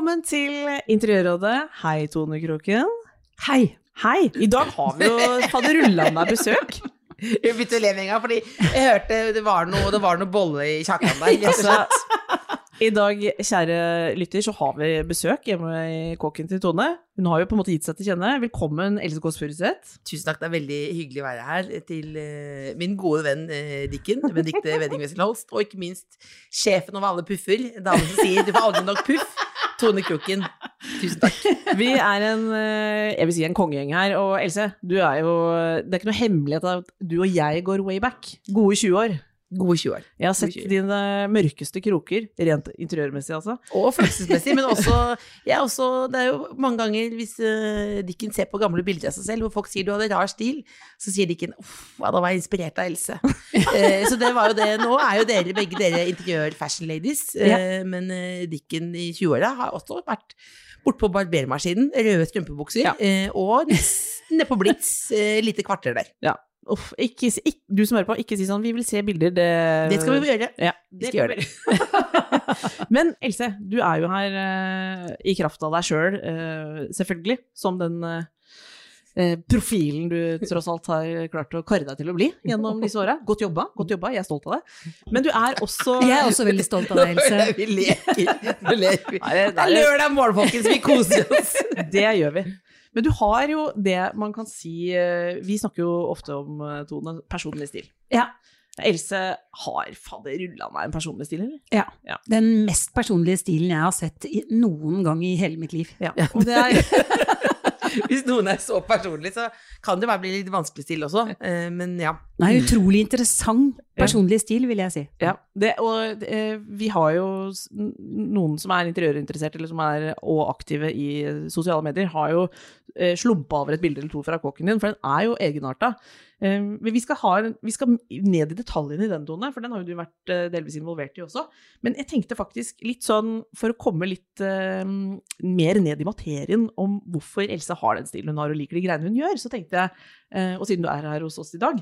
Velkommen til Interiørrådet. Hei, Tone Kroken. Hei. Hei. I dag har vi jo faderullan av besøk. Jeg begynte å le med en gang, fordi jeg hørte det var noe, det var noe bolle i kjakan der. Altså, I dag, kjære lytter, så har vi besøk hjemme i kåken til Tone. Hun har jo på en måte gitt seg til kjenne. Velkommen, Else Kåss Furuseth. Tusen takk, det er veldig hyggelig å være her til uh, min gode venn uh, Dikken, Benedicte Wedding Wessel Holst, og ikke minst sjefen over alle puffer, damen som sier 'du får aldri nok puff', Tone Kroken. Tusen takk. Vi er en, eh, jeg vil si en kongegjeng her. Og Else, du er jo Det er ikke noe hemmelighet at du og jeg går way back. Gode 20 år. Gode 20 år. Jeg har sett dine mørkeste kroker, rent interiørmessig altså. Og følelsesmessig, men også, også Det er jo mange ganger hvis uh, Dikken ser på gamle bilder av seg selv, hvor folk sier du hadde rar stil, så sier Dikken uff, ja, da var jeg inspirert av Else. uh, så det var jo det. Nå er jo dere begge dere interiør-fashion-ladies, eh, men uh, Dikken i 20-åra har også vært bortpå barbermaskinen, røde strømpebukser, Ja. eh, og nede på Blitz, eh, lite kvarter der. Ja. Uff, ikke, ikke, du som hører på, ikke si sånn 'vi vil se bilder', det Det skal vi gjøre. Ja, Vi skal gjøre det. Men Else, du er jo her uh, i kraft av deg sjøl, selvfølgelig, som den eh, eh, profilen du tross alt har klart å karre deg til å bli gjennom disse åra. Godt jobba, godt jobba, jeg er stolt av deg. Men du er også Jeg er også veldig stolt av deg, Else. Vi leker. Vi leker. Det er lørdag morgen, folkens. Vi koser oss. Det gjør vi. Men du har jo det man kan si eh, Vi snakker jo ofte om, eh, Tone, personlig stil. Ja. Else har faderullan meg en personlig stil, eller? Ja. Ja. Den mest personlige stilen jeg har sett i, noen gang i hele mitt liv. Ja. Og det er Hvis noen er så personlig, så kan det bare bli litt vanskelig stil også. Eh, Men ja. Er utrolig interessant personlig stil, vil jeg si. Ja, det, og eh, vi har jo noen som er interiørinteressert, eller som er og aktive i sosiale medier, har jo eh, slumpa over et bilde eller to fra kåken din, for den er jo egenarta. Eh, men vi skal, ha, vi skal ned i detaljene i den, Tone, for den har jo du vært eh, delvis involvert i også. Men jeg tenkte faktisk litt sånn, for å komme litt eh, mer ned i materien om hvorfor Else har den stilen hun har og liker de greiene hun gjør, så tenkte jeg, eh, og siden du er her hos oss i dag,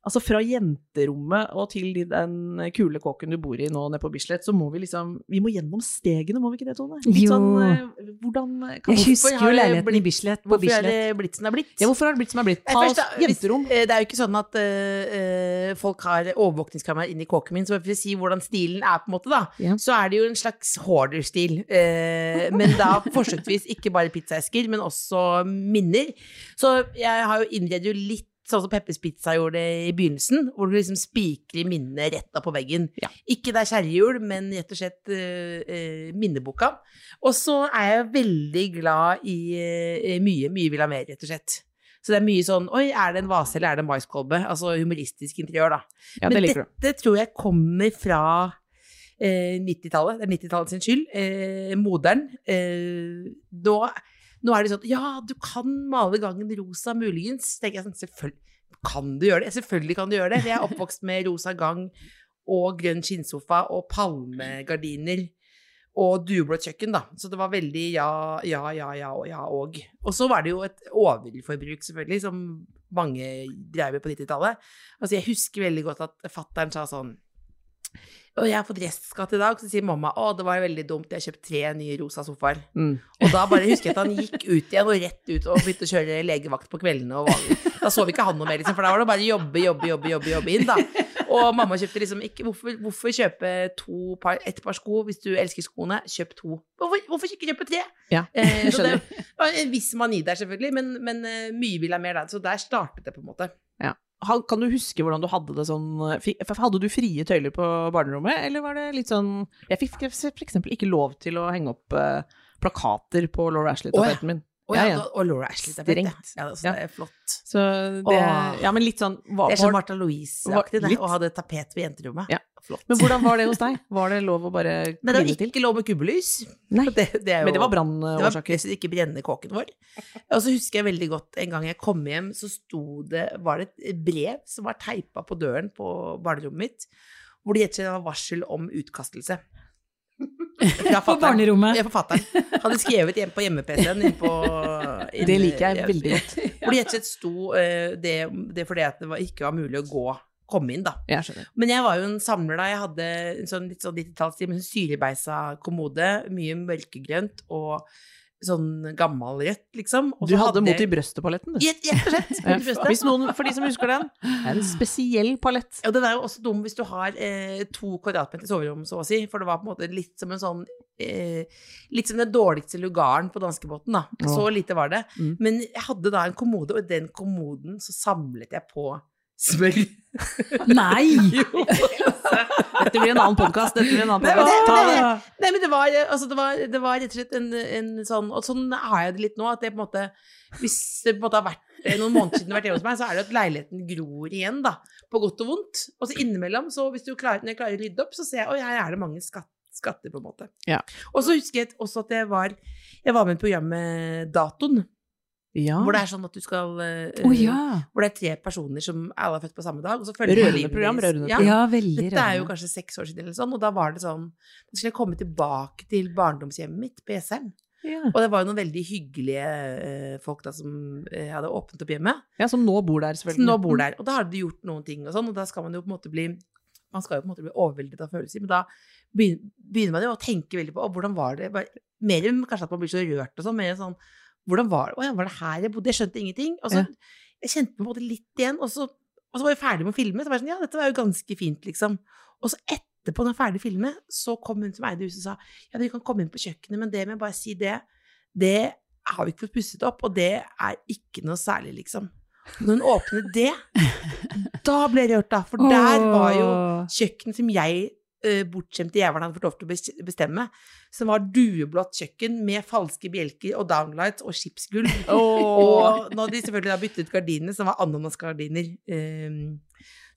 Altså fra jenterommet og til den kule kåken du bor i nå nede på Bislett, så må vi liksom Vi må gjennom stegene, må vi ikke det, Tone? Litt Jo. sånn eh, Hvordan kan Jeg husker jo leiligheten blitt- i Bislett, på Hvorfor er det blitt som det er blitt? Ja, hvorfor har det blitt som det er blitt? Ta først da, jenterom. eh, Det er jo ikke sånn at eh, folk har overvåkningskamera inn i kåken min, så for å si hvordan stilen er, på en måte, da, Ja. så er det jo en slags hoarder-stil. Eh, men da forsøksvis ikke bare pizzaesker, men også minner. Så jeg har jo innredet jo litt sånn som Peppers Pizza gjorde det i begynnelsen, hvor du liksom spikrer minnene rett opp på veggen. Ja. Ikke det er kjerrehjul, men rett og slett uh, minneboka. Og så er jeg veldig glad i uh, mye, mye vil ha mer, rett og slett. Så det er mye sånn Oi, er det en vase, eller er det en maiskolbe? Altså humoristisk interiør, da. Ja, det Men dette tror jeg kommer fra eh, 90-tallet. Det er 90-tallet sin skyld. Eh, moderen. Eh, nå, nå er det sånn Ja, du kan male gangen rosa, muligens. Tenker jeg sånn, selvfølgelig kan du gjøre det. Selvfølgelig kan du gjøre det. Jeg er oppvokst med rosa gang og grønn skinnsofa og palmegardiner. Og dueblått kjøkken, da. Så det var veldig ja, ja, ja, ja og ja og. Og så var det jo et overforbruk, selvfølgelig, som mange drev med på 90-tallet. Altså, jeg husker veldig godt at fattern sa sånn og jeg har fått restskatt i dag, så sier mamma å, det var veldig dumt, jeg har kjøpt tre nye rosa sofaer. Mm. Og da bare husker jeg at han gikk ut igjen og rett ut og begynte å kjøre legevakt på kveldene. Og da så vi ikke han noe mer, liksom, for da var det bare jobbe, jobbe, jobbe, jobbe, jobbe inn, da. Og mamma kjøpte liksom ikke Hvorfor, hvorfor kjøpe to par, ett par sko hvis du elsker skoene? Kjøp to. Hvorfor, hvorfor ikke kjøpe tre? Ja, Eh, det skjønner. var en viss mani der, selvfølgelig, men, men eh, mye vil ha mer der. Så der startet det, på en måte. Ha- Kan du huske hvordan du hadde det sånn Hadde du frie tøyler på barnerommet, eller var det litt sånn Jeg fikk eksempel ikke lov til å henge opp eh, plakater på Laura Ashley-tapeten min. Og, Ja, ja, ja. og Laura Ashley. Det Strengt. Ja, altså, Ja. det er flott. Så det. Ja, men litt sånn hva, Det er som Martha Louise-aktig, å ha det tapet ved jenterommet. Ja. Flott. Men hvordan var det hos deg? Var det lov å bare Nei, det var ikke lov med kubbelys. Det, det jo, Men det var det var brannårsaker. det ikke brenne kåken vår. Og så husker jeg veldig godt en gang jeg kom hjem, så det Var det et brev som var teipa på døren på barnerommet mitt, hvor det og slett varsel om utkastelse. På barnerommet. Ja, forfatteren. Hadde skrevet hjem på hjemme-PC-en Det liker jeg veldig godt. Hvor det rett og slett sto eh, det, det fordi at det var, ikke var mulig å gå, komme inn, da. Jeg. Men jeg var jo en samler da. Jeg hadde en sånn litt sånn 90-tallsstil med sånn syrebeisa kommode, mye mørkegrønt og sånn gammel rett, liksom. Og Du så hadde Mot i brøstet-paletten, du. Rett og slett. Hvis noen, for de som husker den, det er en spesiell palett. Ja, det er jo også dumt hvis du har eh, to kvadratmeter soverom, så å si, for det var på en måte litt som en sånn eh, Litt som den dårligste lugaren på danskebåten, da. Så lite var det. Mm. Men jeg hadde da en kommode, og i den kommoden så samlet jeg på smør. Nei! Jo. Dette blir en annen podkast. Dette blir en annen Nei, det- Nei, men det var, altså, det var, det var rett og slett en, en sånn Og sånn har jeg det litt nå, at det på en måte Hvis det på en måte har vært eh, noen måneder siden vært hjemme hos meg, så er det at leiligheten gror igjen, da. På godt og vondt. Og så innimellom, så hvis du klarer, når jeg klarer å rydde opp, så ser jeg at her er det mange skatt, skatter, på en måte. Ja. Og så husker jeg også at jeg var Jeg var med i programmet Datoen, Ja. hvor det er sånn at du skal uh, oh, ja. Hvor det er tre personer som alle er født på samme dag, og så følger Rørende de program, rørende Ja. Ja, veldig Dette er jo kanskje seks år siden, eller sånn, og da var det sånn Da skulle jeg komme tilbake til barndomshjemmet mitt Jessheim. Ja. Og det var jo noen veldig hyggelige uh, folk da som uh, hadde åpnet opp hjemmet, ja, som nå bor der, selvfølgelig. som nå bor der. Og da hadde de gjort noen ting og sånn, og da skal man jo på en måte bli man skal jo på en måte bli overveldet av følelser, men da begynner man jo å tenke veldig på hvordan var det Mer kanskje at man blir så rørt og sånn, mer sånn Hvordan var det? Var det her jeg bodde? Jeg skjønte ingenting. Og så Ja. jeg kjente en måte litt igjen, og så, og så var jeg ferdig med å filme. Så var jeg sånn, ja, dette var jo ganske fint, liksom. Og så etterpå, når jeg var ferdig filmet, så kom hun som eide huset og sa ja, dere kan komme inn på kjøkkenet, men det med bare si det, det har vi ikke fått pusset opp, og det er ikke noe særlig, liksom. Når hun åpnet det, da ble det rørt, da. For der var jo kjøkkenet som jeg, bortskjemte jævelen, hadde fått lov til å bestemme. Som var dueblått kjøkken med falske bjelker og downlights og skipsgulv. Og nå har de selvfølgelig da byttet ut gardinene, som var ananasgardiner. Um,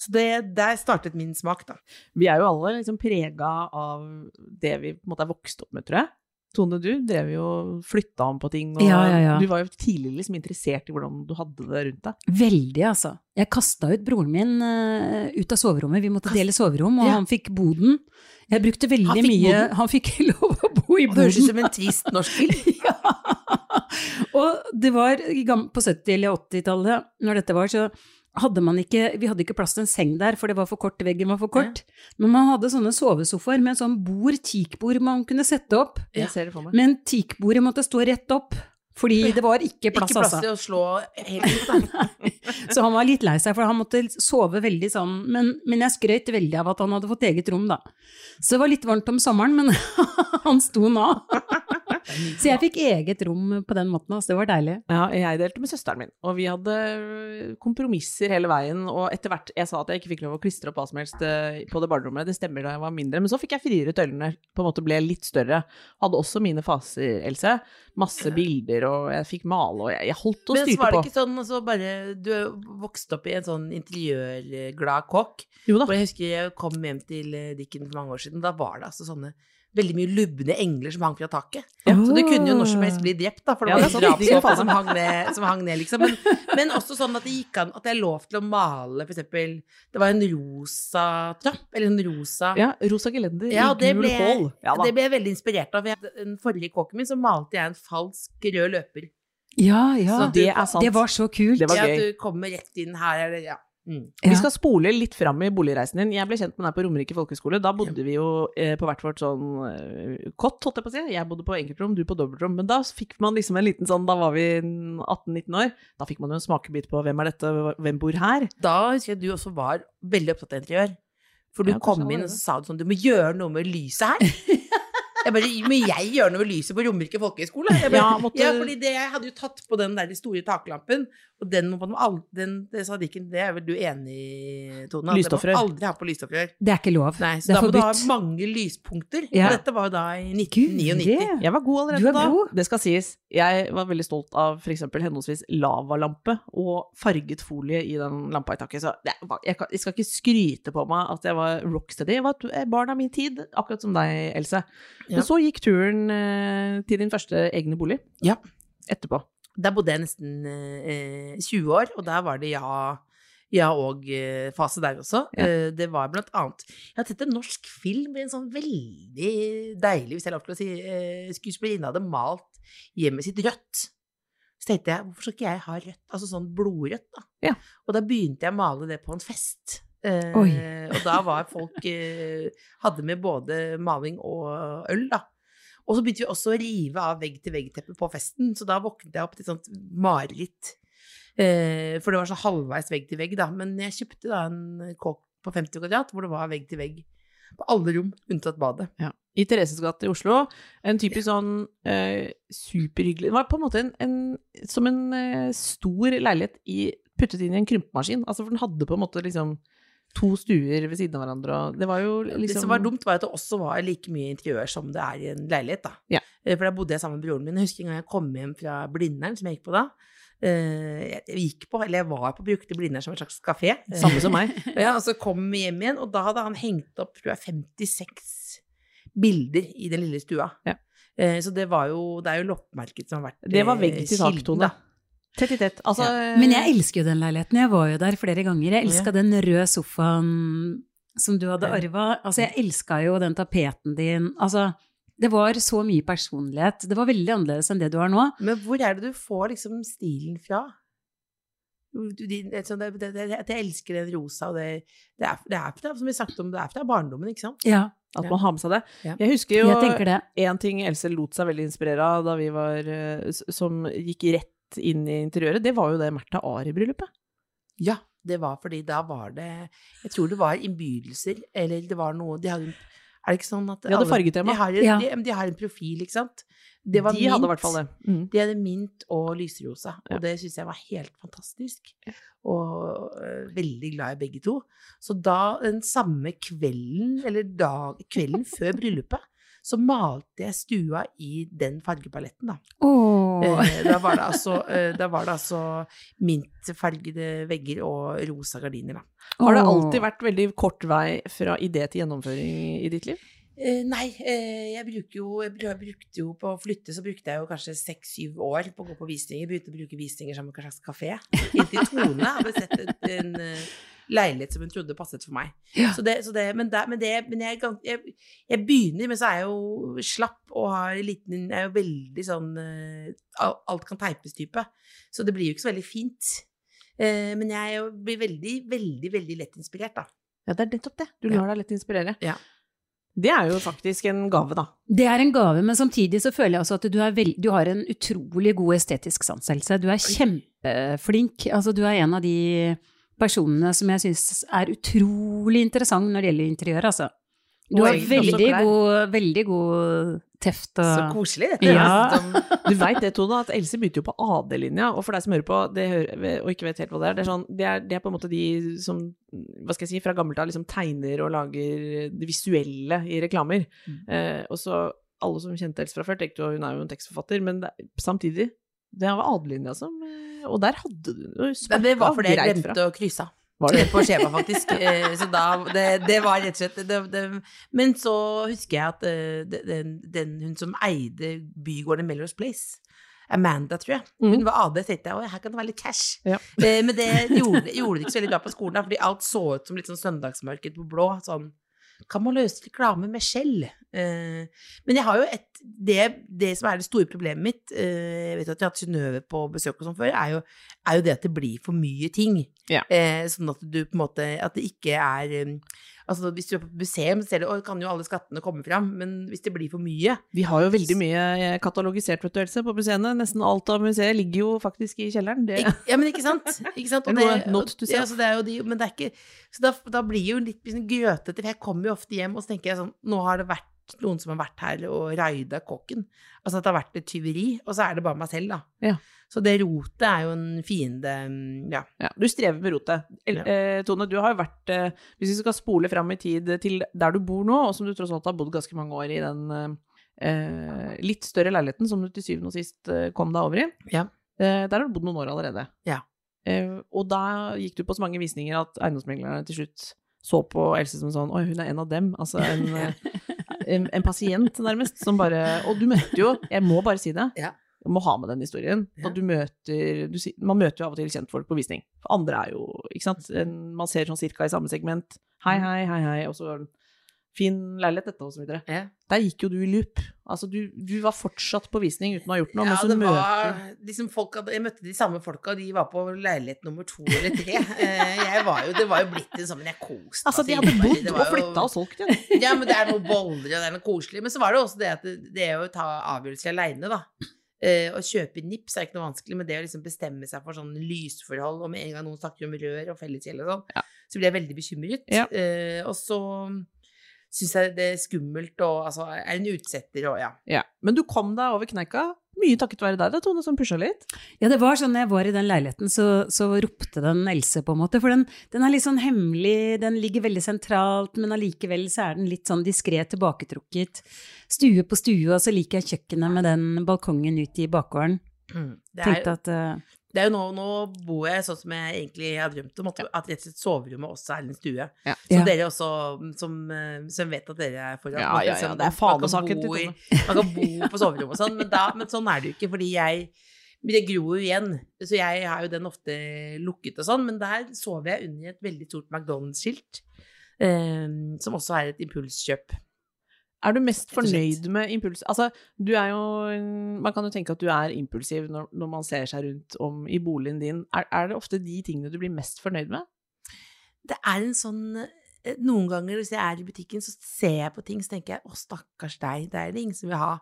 så det, der startet min smak, da. Vi er jo alle liksom prega av det vi på en måte er vokst opp med, tror jeg. Tone, du drev jo flytta om på ting, og Ja, ja, ja. du var jo tidlig liksom interessert i hvordan du hadde det rundt deg. Veldig, altså. Jeg kasta ut broren min uh, ut av soverommet. Vi måtte Kast- dele soverom, og han fikk boden. Jeg brukte veldig Han mye boden? Han fikk lov å bo i Det høres ut boden. som en trist norsk film. ja. Og det var på 70- eller 80-tallet, når dette var, så hadde man ikke Vi hadde ikke plass til en seng der, for det var for kort, veggen var for kort. Men man hadde sånne sovesofaer med en sånn bord, teakbord man kunne sette opp. Ja. Jeg ser det for meg. Men teakbordet måtte stå rett opp, fordi det var ikke plass Ikke plass, til altså. til å slå helt ut, da. Så han var litt lei seg, for han måtte sove veldig sånn. Men, men jeg skrøt veldig av at han hadde fått eget rom, da. Så det var litt varmt om sommeren, men han sto nå. Så jeg fikk eget rom på den måten, altså. Det var deilig. Ja, jeg delte med søsteren min, og vi hadde øh, kompromisser hele veien. Og etter hvert Jeg sa at jeg ikke fikk lov å klistre opp hva som helst øh, på det barnerommet, det stemmer da jeg var mindre, men så fikk jeg friere tøylene, på en måte ble litt større. Hadde også mine faser, Else. Masse bilder, og jeg fikk male, og jeg, jeg holdt og Men så var det ikke sånn altså bare Du vokste opp i en sånn interiørglad kokk. Jo da. Og jeg husker jeg kom hjem til Dikken for mange år siden. Da var det altså sånne veldig mye lubne engler som hang fra taket. Ja. Så det kunne jo når som helst bli drept, da, for det Ja, var det sånn jo som, hang ned- som hang ned, liksom. Men, men også sånn at det gikk an at det er lov til å male, for eksempel Det var en rosa trapp, eller en rosa Ja, rosa gelender Ja, i gul ble, hål. Ja det ble jeg veldig inspirert av. Jeg- Den forrige kåken min så malte jeg en falsk rød løper. Ja, ja. Så det er sant. Det var så kult. Det var ja, gøy. At du kommer rett inn her, eller ja. Mm. Vi skal spole litt fram i boligreisen din. Jeg ble kjent med deg på Romerike folkeskole. Da bodde vi jo eh, på hvert vårt sånn eh, kott, holdt jeg på å si. Jeg bodde på enkeltrom, du på dobbeltrom. Men da fikk man liksom en liten sånn, da var vi 18-19 år, da fikk man jo en smakebit på hvem er dette, hvem bor her? Da husker jeg du også var veldig opptatt av interiør. For du Ja, kom inn og så sa du sånn Du må gjøre noe med lyset her. Jeg bare, men jeg gjør noe med lyset på Romerike folkehøgskole. Ja, måtte... Ja, fordi det, jeg hadde jo tatt på den der store taklampen, og den må man aldri, den, det sa Dikken, det er vel du enig i, Tone? at det må Lysstoffrør. Aldri ha på lysstoffrør. Det er ikke lov. Nei, så det da må må du ha mange lyspunkter. Ja. Og dette var jo da i 1999. Gud, Jeg var god allerede Du er da. god. Det skal sies. Jeg var veldig stolt av f.eks. henholdsvis lavalampe og farget folie i den lampa i taket. Så det, jeg, jeg skal ikke skryte på meg at jeg var rocksteady. Jeg var et barn av min tid, akkurat som deg, Else. Ja. Men så gikk turen eh, til din første egne bolig. Ja. Etterpå. Der bodde jeg nesten eh, 20 år, og der var det ja ja og-fase der også. Ja. Eh, det var blant annet Jeg har sett en norsk film med en sånn veldig deilig, hvis jeg har lov til å si, eh, skuespillerinne hadde malt hjemmet sitt rødt. Så tenkte jeg, hvorfor skal ikke jeg ha rødt? Altså sånn blodrødt, da. Ja. Og da begynte jeg å male det på en fest. Eh, og da var folk eh, Hadde med både maling og øl, da. Og så begynte vi også å rive av vegg-til-vegg-teppet på festen, så da våknet jeg opp til et sånt mareritt. Eh, for det var så halvveis vegg-til-vegg, da. Men jeg kjøpte da en kåk på 50 kvadrat hvor det var vegg-til-vegg på alle rom, unntatt badet. Ja. I Thereses gate i Oslo. En typisk sånn eh, superhyggelig Det var på en måte en, en, som en eh, stor leilighet i, puttet inn i en krympemaskin. Altså, for den hadde på en måte liksom to stuer ved siden av hverandre, og det var jo liksom Det som var dumt, var at det også var like mye interiør som det er i en leilighet, da. Ja. Eh, For da bodde jeg sammen med broren min. Jeg husker en gang jeg kom hjem fra Blindern, som jeg gikk på da. Eh, Jeg gikk på, eller jeg var på brukte Blindern som en slags kafé. Samme som meg. Ja, og så kom vi hjem igjen, og da hadde han hengt opp tror jeg, 56 bilder i den lille stua. Ja. Eh, Så det var jo, det er jo loppmerket som har vært Det var vegg til kilden, tak-tone. Tett i tett. Altså, Men jeg elsker jo den leiligheten. Jeg var jo der flere ganger. Jeg elska Ja. den røde sofaen som du hadde Ja. arva. Altså, jeg elska jo den tapeten din. Altså, det var så mye personlighet. Det var veldig annerledes enn det du har nå. Men hvor er det du får liksom stilen fra? Du- din- det, sånn, det, det, det, at jeg elsker den rosa, og det, det, er, det er fra, som vi sagt om, det er fra barndommen, ikke sant? Ja, At man har med seg det. Ja. Jeg husker jo én en ting Else lot seg veldig inspirere av da vi var eh, Som gikk rett inn i interiøret, det var jo det Märtha Ari-bryllupet. Ja, det var fordi da var det Jeg tror det var innbydelser, eller det var noe De hadde Er det ikke sånn at De hadde fargetema. De har, Ja. de, de har en profil, ikke sant? Det var De hadde i hvert fall det. Mm. De hadde mint og lysrosa, Ja. og det syns jeg var helt fantastisk. Og uh, veldig glad i begge to. Så da, den samme kvelden, eller da, kvelden før bryllupet, så malte jeg stua i den fargepaletten, da. Oh. Eh, da var det altså, eh, da var det altså mintfargede vegger og rosa gardiner, da. Har det alltid vært veldig kort vei fra idé til gjennomføring i ditt liv? Eh, nei, eh, jeg jo jeg brukte jo På å flytte så brukte jeg jo kanskje seks-syv år på å gå på visninger. Begynte å bruke visninger som en slags kafé. Inntil Tone hadde sett en, en eh, leilighet som hun trodde passet for meg. Ja. Så det, så det, men, der, men, det, men jeg, jeg, jeg begynner, men så er jeg jo slapp og har liten Jeg er jo veldig sånn Alt kan teipes-type. Så det blir jo ikke så veldig fint. Men jeg blir veldig, veldig, veldig lett inspirert, da. Ja, det er nettopp det. Du lar deg lett inspirere. Ja. Det er jo faktisk en gave, da. Det er en gave, men samtidig så føler jeg også at du, veld, du har en utrolig god estetisk sans, Else. Du er kjempeflink. Altså, du er en av de personene som jeg syns er utrolig interessant når det gjelder interiør, altså. Du har veldig god, veldig god teft og Så koselig, dette. Ja. Du veit det, Tone, at Else begynte jo på AD-linja, og for deg som hører på det hører, og ikke vet helt hva det er, det er, sånn, det er, det er på en måte de som hva skal jeg si, fra gammelt av liksom tegner og lager det visuelle i reklamer. Mm. Eh, og så alle som kjente Else fra før, tenkte jo hun er jo en tekstforfatter, men det, samtidig det var AD-linja som eh, Og der hadde du noe Men det var fordi jeg greit fra. glemte å krysse av. På skjema, faktisk. Eh, Så da Det, det var rett og slett det, det, Men så husker jeg at eh, den, den hun som eide bygården Melrose Place Amanda, tror jeg. Hun Mhm. var AD, tenkte jeg. Her kan det være litt cash. Ja. Eh, Men det gjorde, gjorde det ikke så veldig bra på skolen, fordi alt så ut som litt sånn søndagsmarked på blå. Sånn Kan man løse reklame med skjell? Eh, Men jeg har jo et Det, det som er det store problemet mitt eh, Jeg vet at jeg har hatt Synnøve på besøk og sånn før, er jo, er jo det at det blir for mye ting. Ja. Eh, sånn at du på en måte At det ikke er Altså Hvis du er på museum, så ser du, kan jo alle skattene komme fram, men hvis det blir for mye Vi har jo veldig mye eh, katalogisert, vet du, Else, på museene. Nesten alt av museet ligger jo faktisk i kjelleren. Det, Ja, men ikke sant? Ikke sant? Og Det ja, så det er jo de, men det er ikke Så da, da blir jo litt liksom grøtete, for jeg kommer jo ofte hjem og så tenker jeg sånn Nå har det vært noen som har vært her og raida kåken. Altså at det har vært et tyveri, og så er det bare meg selv, da. Ja. Så det rotet er jo en fiende, mm, ja. Ja, du strever med rotet. El Ja. eh, Tone, du har jo vært eh, Hvis vi skal spole fram i tid til der du bor nå, og som du tross alt har bodd ganske mange år i den eh, litt større leiligheten som du til syvende og sist eh, kom deg over i, Ja. eh, der har du bodd noen år allerede. Ja. Eh, og da gikk du på så mange visninger at eiendomsmeglerne til slutt så på Else som sånn Oi, hun er en av dem. Altså en, eh, en, en pasient, nærmest, som bare Og du møtte jo Jeg må bare si det. Ja. Jeg må ha med den historien. Ja. Du møter du, Man møter jo av og til kjentfolk på visning. For andre er jo Ikke sant. Man ser sånn cirka i samme segment. Hei, hei, hei, hei. Og så fin leilighet, dette, osv. ja. Der gikk jo du i loop. Altså, du, du var fortsatt på visning uten å ha gjort noe, Ja, det møter var liksom folk Jeg møtte de samme folka, de var på leilighet nummer to eller tre. Eh, Jeg var jo, det var jo blitt en sånn, men jeg koste Altså, de hadde bodd og flytta og solgt igjen. Ja, men det er noe boller, og det er noe koselig. Men så var det også det at det, det å ta avgjørelser aleine, da. Eh, å kjøpe nips er ikke noe vanskelig, men det å liksom bestemme seg for sånn lysforhold, og med en gang noen snakker om rør og felleskjell, og sånn, Ja. så blir jeg veldig bekymret. Ja. Eh, og så syns jeg det er skummelt og altså er en utsetter og ja. Ja. Men du kom deg over kneika, mye takket være deg, da, Tone, som pusha litt. Ja, det var sånn jeg var i den leiligheten, så, så ropte den Else, på en måte. For den, den er litt sånn hemmelig, den ligger veldig sentralt, men allikevel så er den litt sånn diskré tilbaketrukket. Stue på stue, og så liker jeg kjøkkenet med den balkongen ut i bakgården. Det er, Tenkte at eh, det er jo nå, nå bor jeg sånn som jeg egentlig har drømt om, at, at rett og slett soverommet også er en stue. Ja. Så Ja. dere også, som, eh, som vet at dere er foran Ja, ja, ja, liksom- det er man kan fanesaken til bo i- Tone. Man kan bo på soverommet og sånn, men, da, men sånn er det jo ikke, fordi jeg men det gror jo igjen, så jeg har jo den ofte lukket og sånn, men der sover jeg under et veldig stort McDonald's-skilt, eh, som også er et impulskjøp. Er du mest fornøyd med impuls? Altså, du er jo Man kan jo tenke at du er impulsiv når, når man ser seg rundt om i boligen din. Er, er det ofte de tingene du blir mest fornøyd med? Det er en sånn eh, Noen ganger hvis jeg er i butikken, så ser jeg på ting, så tenker jeg å, stakkars deg, det er det ingen som vil ha.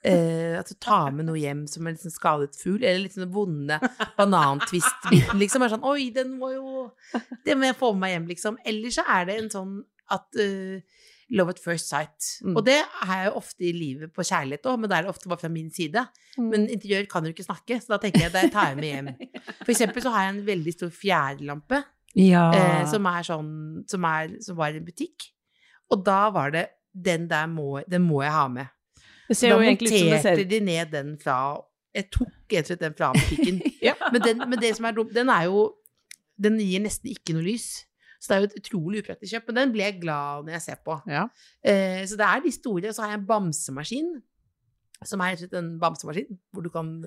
Uh, at du tar med noe hjem som en liksom skadet fugl, eller litt sånn vonde banantvist-biten, liksom. Er sånn, Oi, den må jo Det må jeg få med meg hjem, liksom. Eller så er det en sånn at eh, Love at first sight. Mm. Og det jeg jo ofte i livet på kjærlighet òg, men da er det ofte bare fra min side. Men interiør kan jo ikke snakke, så da tenker jeg det tar jeg med hjem. For eksempel så har jeg en veldig stor fjærlampe Ja. eh, som er sånn som, er, som var i en butikk. Og da var det Den der må, den må jeg ha med. Det ser da jo egentlig ut som det monterte de ned den fra Jeg tok rett og slett den fra butikken. Ja. men, den, men det som er dumt, den er jo Den gir nesten ikke noe lys. Så det er jo et utrolig upraktisk kjøp, men den blir jeg glad når jeg ser på. Ja. Eh, så det er de store. Og så har jeg en bamsemaskin, som er en bamsemaskin, hvor du kan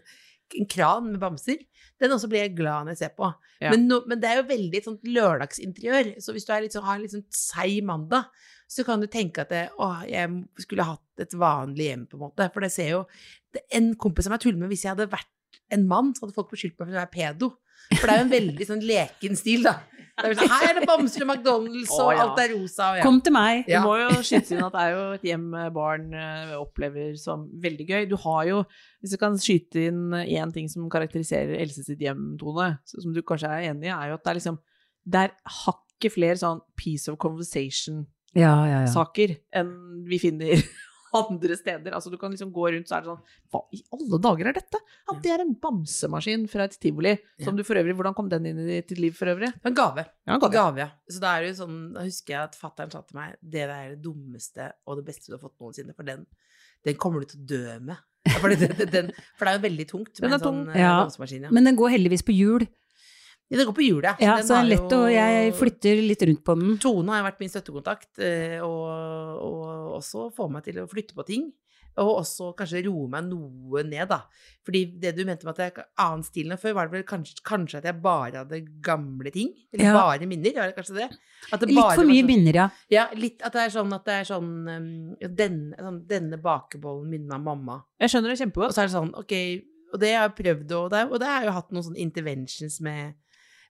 En kran med bamser. Den også blir jeg glad når jeg ser på. Ja. Men, no, men det er jo veldig sånn lørdagsinteriør. Så hvis du er litt så har en litt sånn seig mandag, så kan du tenke at det, å, jeg skulle hatt et vanlig hjem, på en måte. For det ser jo det, En kompis av meg tuller med hvis jeg hadde vært en mann, så hadde folk beskyldt meg for å være pedo. For det er jo en veldig sånn leken stil, da. Det er sånn, Her er det bamser og McDonald's, og oh, ja. alt er rosa. Og ja. Kom til meg! Ja. Du må jo skyte inn at det er jo et hjem barn eh, opplever som veldig gøy. Du har jo, hvis du kan skyte inn én ting som karakteriserer Else sitt hjem, Tone, som du kanskje er enig i, er jo at det er liksom Det er hakket flere sånn piece of conversation-saker Ja, ja, ja. enn vi finner andre steder. Altså du kan liksom gå rundt, så er det sånn Hva i alle dager er dette? Ja, det er en bamsemaskin fra et tivoli. Som du for øvrig Hvordan kom den inn i ditt liv for øvrig? En gave. Ja, En gave, ja. Så da er det jo sånn, da husker jeg at fatteren sa til meg det er det dummeste og det beste du har fått noensinne, for den, den kommer du til å dø med. For det, den, for det er jo veldig tungt med en sånn tung. eh, Ja. bamsemaskin. Ja. Men den går heldigvis på hjul. Ja, det går på hjulet. Ja, Den så den lett å Jeg flytter litt rundt på den. Tone har vært min støttekontakt, eh, og, og også få meg til å flytte på ting. Og også kanskje roe meg noe ned, da. Fordi det du mente med at jeg annen stil enn før, var det vel kanskje, kanskje at jeg bare hadde gamle ting? Eller Ja. bare minner? Var det kanskje det? Det Litt for mye sånn- minner, ja. Ja, litt at det er sånn at det er sånn denne, sånn, denne bakebollen minner meg om mamma. Jeg skjønner det Og så er det sånn, ok, og det har jeg prøvd, og det, og det har jeg jo hatt noen sånne interventions med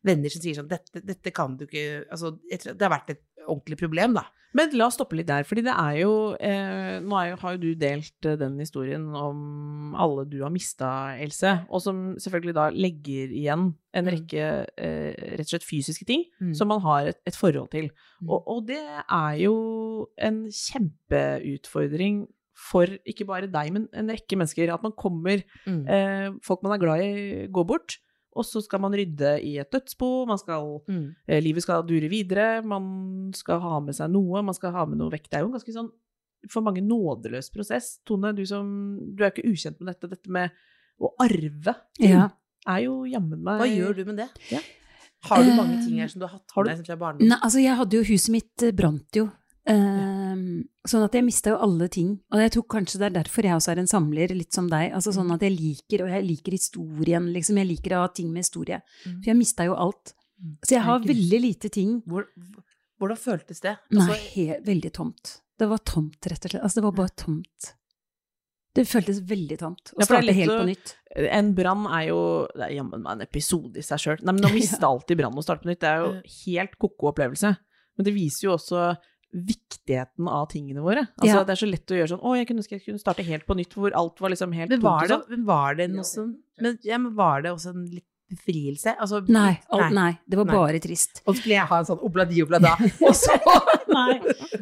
venner som sier sånn, dette, dette kan du ikke, altså, det har vært et ordentlig problem, da. Men la oss stoppe litt der, fordi det er jo eh, Nå er jo, har jo du delt eh, den historien om alle du har mista, Else, og som selvfølgelig da legger igjen en Mm. rekke eh, rett og slett fysiske ting Mm. som man har et, et forhold til. Mm. Og, og det er jo en kjempeutfordring for ikke bare deg, men en rekke mennesker. At man kommer Mm. eh, Folk man er glad i, går bort. Og så skal man rydde i et dødsbo, man skal Mm. Eh, livet skal dure videre, man skal ha med seg noe, man skal ha med noe vekk. Det er jo en ganske sånn for mange nådeløs prosess. Tone, du som Du er jo ikke ukjent med dette. Dette med å arve Ja. er jo jammen meg Hva gjør du med det? Ja. Har du mange ting her som du har hatt med du- deg fra barndommen? Nei, altså jeg hadde jo Huset mitt eh, brant jo. Ehm, sånn at jeg mista jo alle ting. Og jeg tror kanskje det er derfor jeg også er en samler, litt som deg. Altså sånn at jeg liker, og jeg liker historien, liksom. Jeg liker å ha ting med historie. Mm. For jeg mista jo alt. Så jeg har veldig lite ting. Hvor, hvordan føltes det? Nei, Altså, he, veldig tomt. Det var tomt, rett og slett. Altså, det var bare tomt. Det føltes veldig tomt. Å starte helt på nytt. En brann er jo Det er jammen meg en episode i seg sjøl. Nei, men å miste alltid brann og starte på nytt, det er jo helt ko-ko opplevelse. Men det viser jo også viktigheten av tingene våre. Altså, Ja. Det er så lett å gjøre sånn Å, jeg kunne jeg kunne starte helt på nytt, hvor alt var liksom helt men var det, sånn. men var det men, ja, men var det også en litt befrielse? Altså, Nei, alt, nei, det var Nei. bare trist. Og så skulle jeg ha en sånn obladi oblada, og så Nei.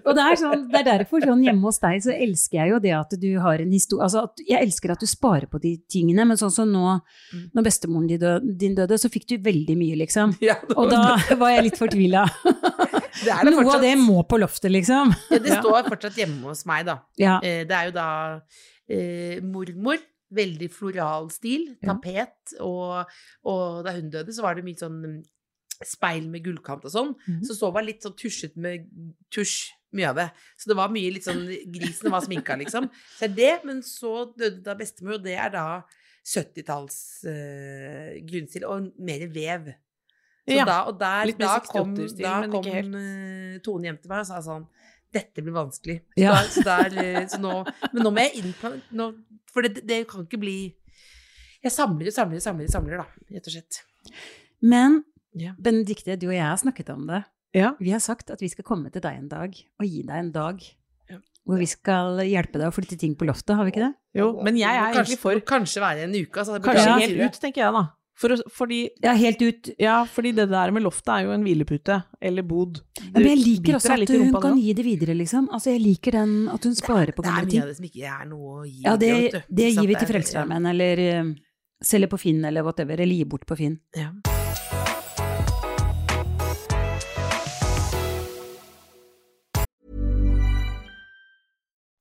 Og det er, sånn, det er derfor sånn hjemme hos deg så elsker jeg jo det at du har en historie Altså at jeg elsker at du sparer på de tingene, men sånn som nå, Mm. når bestemoren din døde, din døde, så fikk du veldig mye, liksom. ja, Og da var jeg litt fortvila. det er det Noe av det må på loftet, liksom. Ja, det står fortsatt hjemme hos meg, da. Ja. Eh, Det er jo da eh, mormor. Veldig floral stil. Ja. Tapet. Og, og da hun døde, så var det mye sånn mm, speil med gullkant og sånn. Mhm. Så så var det litt sånn tusjet med tusj, mye av det. Så det var mye litt sånn Grisen var sminka, liksom. Så er det, men så døde da bestemor, og det er da 70-talls eh, grunnstil, og mer vev. Så Ja, da, og der, litt mer da kom, 68-stil, da men kom ikke helt. eh, Tone hjem til meg og sa sånn Dette blir vanskelig. Så Ja. da, så der, eh, så nå, men nå må jeg inn For det, det kan ikke bli Jeg samler og samler og samler, samler, da, rett og slett. Men Ja. Benedikte, du og jeg har snakket om det. Ja. Vi har sagt at vi skal komme til deg en dag og gi deg en dag. Hvor vi skal hjelpe deg å flytte ting på loftet, har vi ikke det? Jo, men jeg er kanskje, egentlig for Kanskje være en uke. Altså, Kanskje kanskje helt ut, tenker jeg da. For, å- fordi, Ja, helt ut. ja, fordi det der med loftet er jo en hvilepute, eller bod. Ja, men jeg liker også at hun kan gi det videre, liksom. Altså, jeg liker den at hun sparer på Det er mye av det som ikke er noe å gi. Ja, det, det, det gir vi til Frelsesarmeen, eller uh, selger på Finn, eller whatever, eller gir bort på Finn. Ja.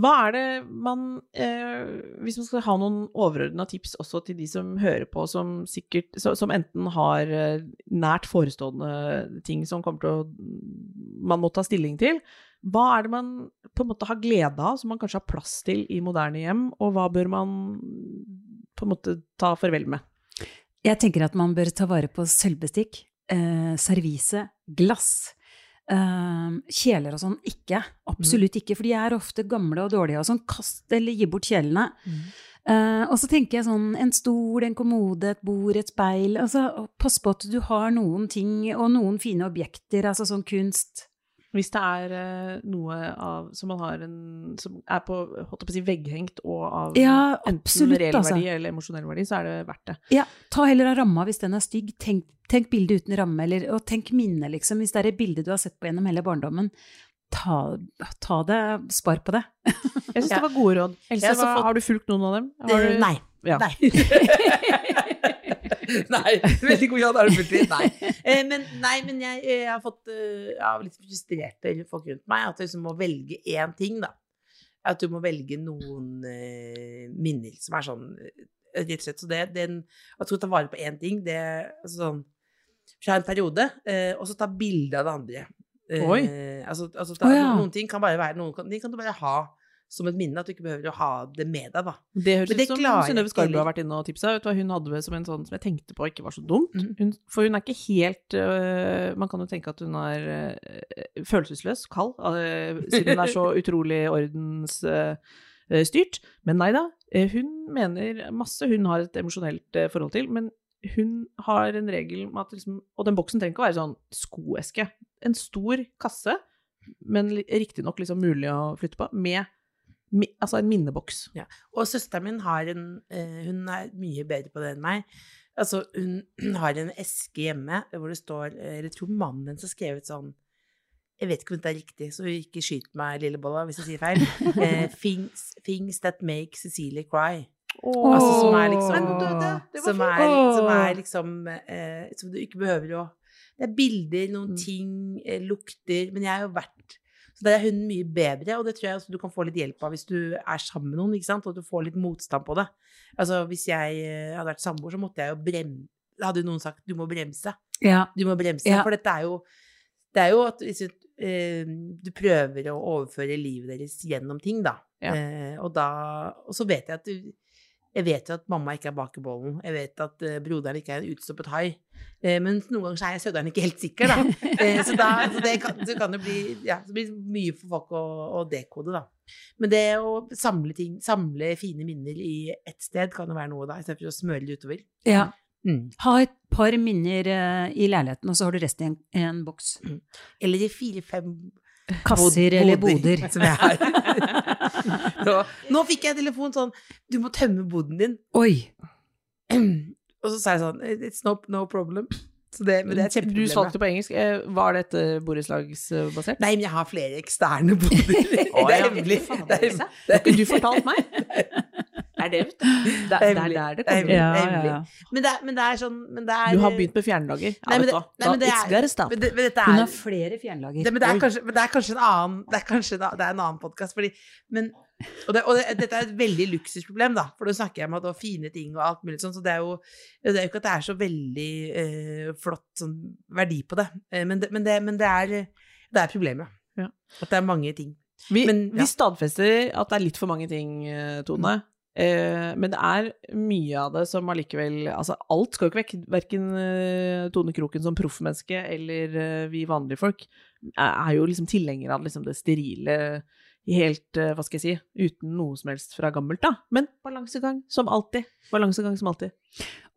Hva er det man eh, Hvis man skal ha noen overordna tips også til de som hører på, som sikkert Som enten har eh, nært forestående ting som å Man må ta stilling til. Hva er det man på en måte har glede av, som man kanskje har plass til i moderne hjem, og hva bør man på en måte ta farvel med? Jeg tenker at man bør ta vare på sølvbestikk, eh, servise, glass. Eh, kjeler og sånn, ikke. Absolutt ikke, for de er ofte gamle og dårlige og sånn. Kast eller gi bort kjelene. Eh, og så tenker jeg sånn, en stol, en kommode, et bord, et speil. Altså, pass på at du har noen ting, og noen fine objekter, altså sånn kunst. Hvis det er eh, noe av, som man har en Som er på, holdt på å si, vegghengt og av Ja, absolutt, reell altså. verdi eller emosjonell verdi, så er det verdt det. Ja, ta heller av ramma hvis den er stygg. Tenk, tenk bildet uten ramme, eller, og tenk minne, liksom. Hvis det er et bilde du har sett på gjennom hele barndommen, ta, ta det, spar på det. Jeg syns Ja. det var gode råd. Else, har hva, fått- har du fulgt noen av dem? Eh, du, Nei. Ja. Nei. nei, veldig god Jan Arne Fultri. Nei. Eh, men, nei, men jeg, jeg har fått eh, Jeg har litt frustrerte folk rundt meg. At jeg liksom må velge én ting, da. At du må velge noen uh, minner som er sånn eh, Rett og slett. Så det, den, at du skal ta vare på én ting, det altså sånn Fra en periode, uh, og så ta bilde av det andre. Uh, Oi. Altså, altså ta, oh, ja. Noen ting kan bare være Noen kan, de kan du bare ha som et minne. At du ikke behøver å ha det med deg, da. Det høres ut som Synnøve Skarbø har vært inne og tipsa. Vet du hva hun hadde som en sånn som jeg tenkte på ikke var så dumt? Mm. Hun, for hun er ikke helt øh, Man kan jo tenke at hun er øh, følelsesløs, kald, øh, siden hun er så utrolig ordensstyrt. Men nei da. øh, Hun mener masse hun har et emosjonelt øh, forhold til, men hun har en regel med at liksom Og den boksen trenger ikke å være sånn skoeske. En stor kasse, men riktignok liksom mulig å flytte på, med altså en minneboks. Og søsteren min har en eh, Hun er mye bedre på det enn meg. Altså, hun har en eske hjemme hvor det står eh, jeg tror mannen hennes har skrevet sånn Jeg vet ikke om dette er riktig, så ikke skyt meg, Lillebolla, hvis jeg sier feil. Eh, things, things that make Cecilie cry. Altså, som er liksom Men du, det, det som, er, som er liksom eh, Som du ikke behøver å Det er bilder, noen Mm. ting, eh, lukter Men jeg har jo vært der er hun mye bedre, og det tror jeg også du kan få litt hjelp av hvis du er sammen med noen, ikke sant, og du får litt motstand på det. Altså, hvis jeg eh, hadde vært samboer, så måtte jeg jo bremse hadde noen sagt 'du må bremse'. Ja. Du må bremse. Ja. For dette er jo Det er jo at hvis du, eh, du prøver å overføre livet deres gjennom ting, da. Ja. Eh, og da Og så vet jeg at du Jeg vet jo at mamma ikke er bakebollen. Jeg vet at eh, broderen ikke er en utstoppet hai. Eh, men noen ganger så er jeg sødderen ikke helt sikker, da. Eh, så da så det, kan, så kan det bli Ja, det blir mye for folk å, å dekode, da. Men det å samle ting, samle fine minner i ett sted kan jo være noe, da, istedenfor å smøre det utover. ja. Mm. Ha et par minner i leiligheten, og så har du resten i en, i en boks. Eller i fire-fem Kasser eller boder. Som jeg har. nå, nå fikk jeg telefon sånn Du må tømme boden din. Oi! Og så sa jeg sånn It's no, no problem. Så det, men det er Du kjempeproblemet. på engelsk. Eh, Var dette borettslagsbasert? Nei, men jeg har flere eksterne boder. Det er hemmelig. Det er. Det har ikke du fortalt meg? Det er det, er det Det det er, men det er du. men det er, Du har begynt med fjerndager. Ja, Nei, men vet du det- er nei, men Da- det It's er- gotta stop. men, det, men Hun er har flere fjernlager. det, men det er kanskje, men det er kanskje en annen Det er kanskje en, det er en annen podkast, fordi men, og, det, og det, dette er et veldig luksusproblem, da, for nå snakker jeg om at det var fine ting og alt mulig sånn, så det er jo det er jo ikke at det er så veldig eh, flott sånn verdi på det, eh, men, det, men, det, men det er det er problemet. Ja. At det er mange ting. Vi, Men, ja. vi stadfester at det er litt for mange ting, Tone, Tone. Eh, men det er mye av det som allikevel Altså, alt skal jo ikke vekk. Verken eh, Tone Kroken som proffmenneske eller eh, vi vanlige folk er, jo liksom tilhengere av liksom det sterile helt, hva skal jeg si, uten noe som helst fra gammelt, da. Men balansegang, som alltid. Balansegang som alltid.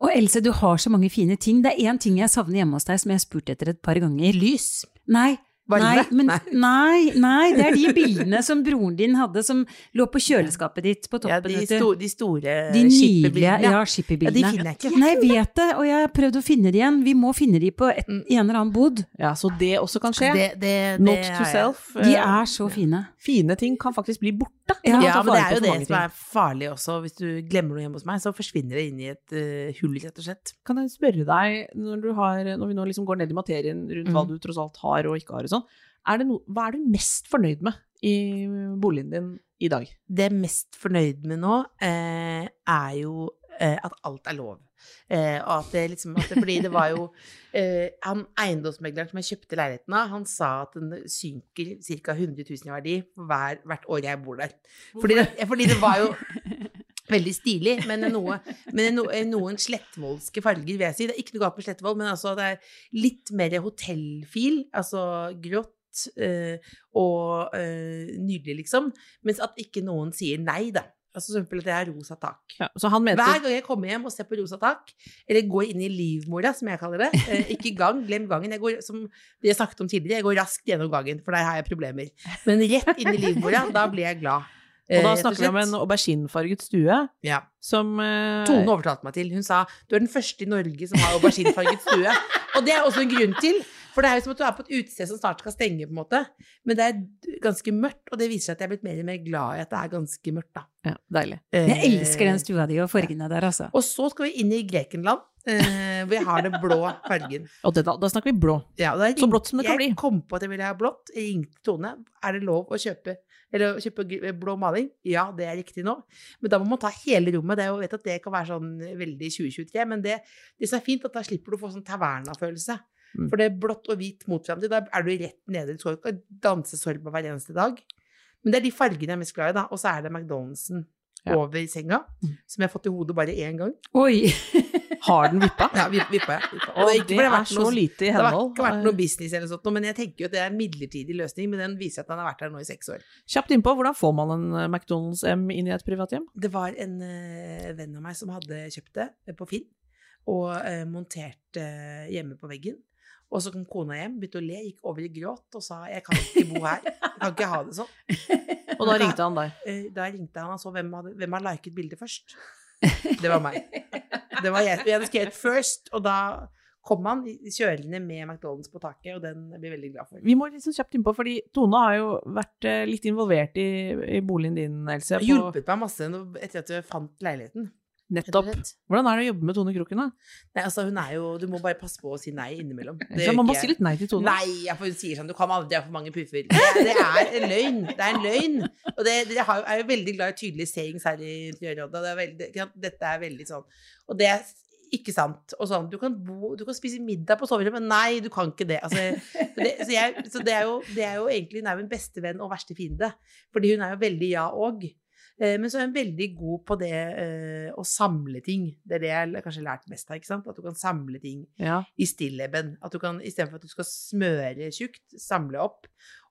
Og Else, du har så mange fine ting. Det er én ting jeg savner hjemme hos deg, som jeg har spurt etter et par ganger. Lys. Nei. Varme. Nei, men, Nei. nei, nei, det er de bildene som broren din hadde, som lå på kjøleskapet ditt på Ja, toppen. de, sto, de store De nydelige skipperbildene. ja, Ja, de finner jeg ikke. Nei, jeg vet det, og jeg har prøvd å finne de igjen. Vi må finne de på et, Mm. en eller annen bod. Ja, så det også kan skje. Det, det, det Not to self. De eh, er så fine. Fine ting kan faktisk bli borte. Ja, når man Ja, men det er jo det som er farlig også. Hvis du glemmer noe hjemme hos meg, så forsvinner det inn i et uh, hull, rett og slett. Kan jeg spørre deg, når, du har, når vi nå liksom går ned i materien rundt hva Mm. du tross alt har og ikke har og sånn, er det no, hva er du mest fornøyd med i boligen din i dag? Det jeg er mest fornøyd med nå, eh, er jo at alt er lov. Eh, og at det liksom at det, Fordi det var jo eh, Han eiendomsmegleren som jeg kjøpte leiligheten av, han sa at den synker ca. 100 000 i verdi hver, hvert år jeg bor der. Fordi det, fordi det var jo veldig stilig, men noe, men no, noen slettvoldske farger, vil jeg si. Det er ikke noe galt med Slettvold, men altså det er litt mer hotellfil, altså grått eh, og eh, nydelig, liksom. Mens at ikke noen sier nei, da. Altså at det er rosa tak. Ja, så han mente Hver gang jeg kommer hjem og ser på rosa tak, eller går inn i livmora, som jeg kaller det, eh, ikke gang, glem gangen, jeg går, som vi har snakket om tidligere, jeg går raskt gjennom gangen, for der har jeg problemer. Men rett inn i livmora, da blir jeg glad. Og Eh, da snakker vi om en auberginefarget stue ja. som eh, Tone overtalte meg til. Hun sa du er den første i Norge som har auberginefarget stue. Og det er også en grunn til. For det er jo som at du er på et utested som snart skal stenge, på en måte. Men det er ganske mørkt, og det viser seg at jeg er blitt mer og mer glad i at det er ganske mørkt, da. Ja, deilig. Jeg Eh, elsker den stua di og fargene der, altså. Og så skal vi inn i Grekenland. Uh, hvor jeg har den blå fargen. Og det, da, da snakker vi blå. Ja, og da Så blått som det kan bli. jeg kom på at jeg ville ha blått. Jeg ringte Tone. Er det lov å kjøpe, eller å kjøpe blå maling? Ja, det er riktig nå. Men da må man ta hele rommet. Det er jo, jeg vet at det kan være sånn veldig 2023, men det, det som er fint, at da slipper du å få sånn taverna-følelse. Mm. For det er blått og hvit mot fremtid, da er du rett nede. Du skal ikke danse sorba hver eneste dag. Men det er de fargene jeg er mest glad i, da. Og så er det McDonald'sen Ja. over senga, Mm. som jeg har fått i hodet bare én gang. Oi! Har den vippa? Ja, vi- vippa jeg. Vippa. Og det ikke det det er så noe- lite i henhold. det har ikke vært noe business eller sånt, men jeg tenker jo at det er en midlertidig løsning, men den viser at den har vært her nå i seks år. Kjapt innpå, hvordan får man en eh, McDonald's M inn i et privathjem? Det var en uh, venn av meg som hadde kjøpt det eh, på Finn, og uh, montert uh, hjemme på veggen. Og så kom kona hjem, begynte å le, gikk over i gråt og sa 'jeg kan ikke bo her', jeg kan ikke ha det sånn. Og da ringte han deg. Eh, Da ringte han og så hvem hadde, hvem har liket bildet først. Det var meg. Det var jeg. Jeg hadde skrevet 'first', og da kom han i- kjørende med McDonald's på taket, og den blir vi veldig glad for. Vi må liksom kjapt innpå, fordi Tone har jo vært eh, litt involvert i, i boligen din, Else. På, hjulpet meg masse etter at jeg fant leiligheten. Nettopp. Hvordan er det å jobbe med Tone Kroken, da? Nei, altså hun er jo Du må bare passe på å si nei innimellom. Det man må si litt nei til Tone. Nei, for hun sier sånn Du kan aldri ha for mange puffer. Det, det er en løgn. Det er en løgn. Og det, det er jo veldig glad i tydelige sayings her i Interiørrådet. Det veldig. Dette er veldig sånn Og det er ikke sant. Og sånn, du kan, bo, du kan spise middag på soverommet. Nei, du kan ikke det. Altså, så det, så jeg, så det, er jo, det er jo egentlig Hun er jo min beste venn og verste fiende. Fordi hun er jo veldig ja og. Eh, Men så er hun veldig god på det eh, å samle ting. Det er det jeg kanskje har lært mest av. ikke sant? At du kan samle ting Ja. i stilleben. At du kan, istedenfor at du skal smøre tjukt, samle opp.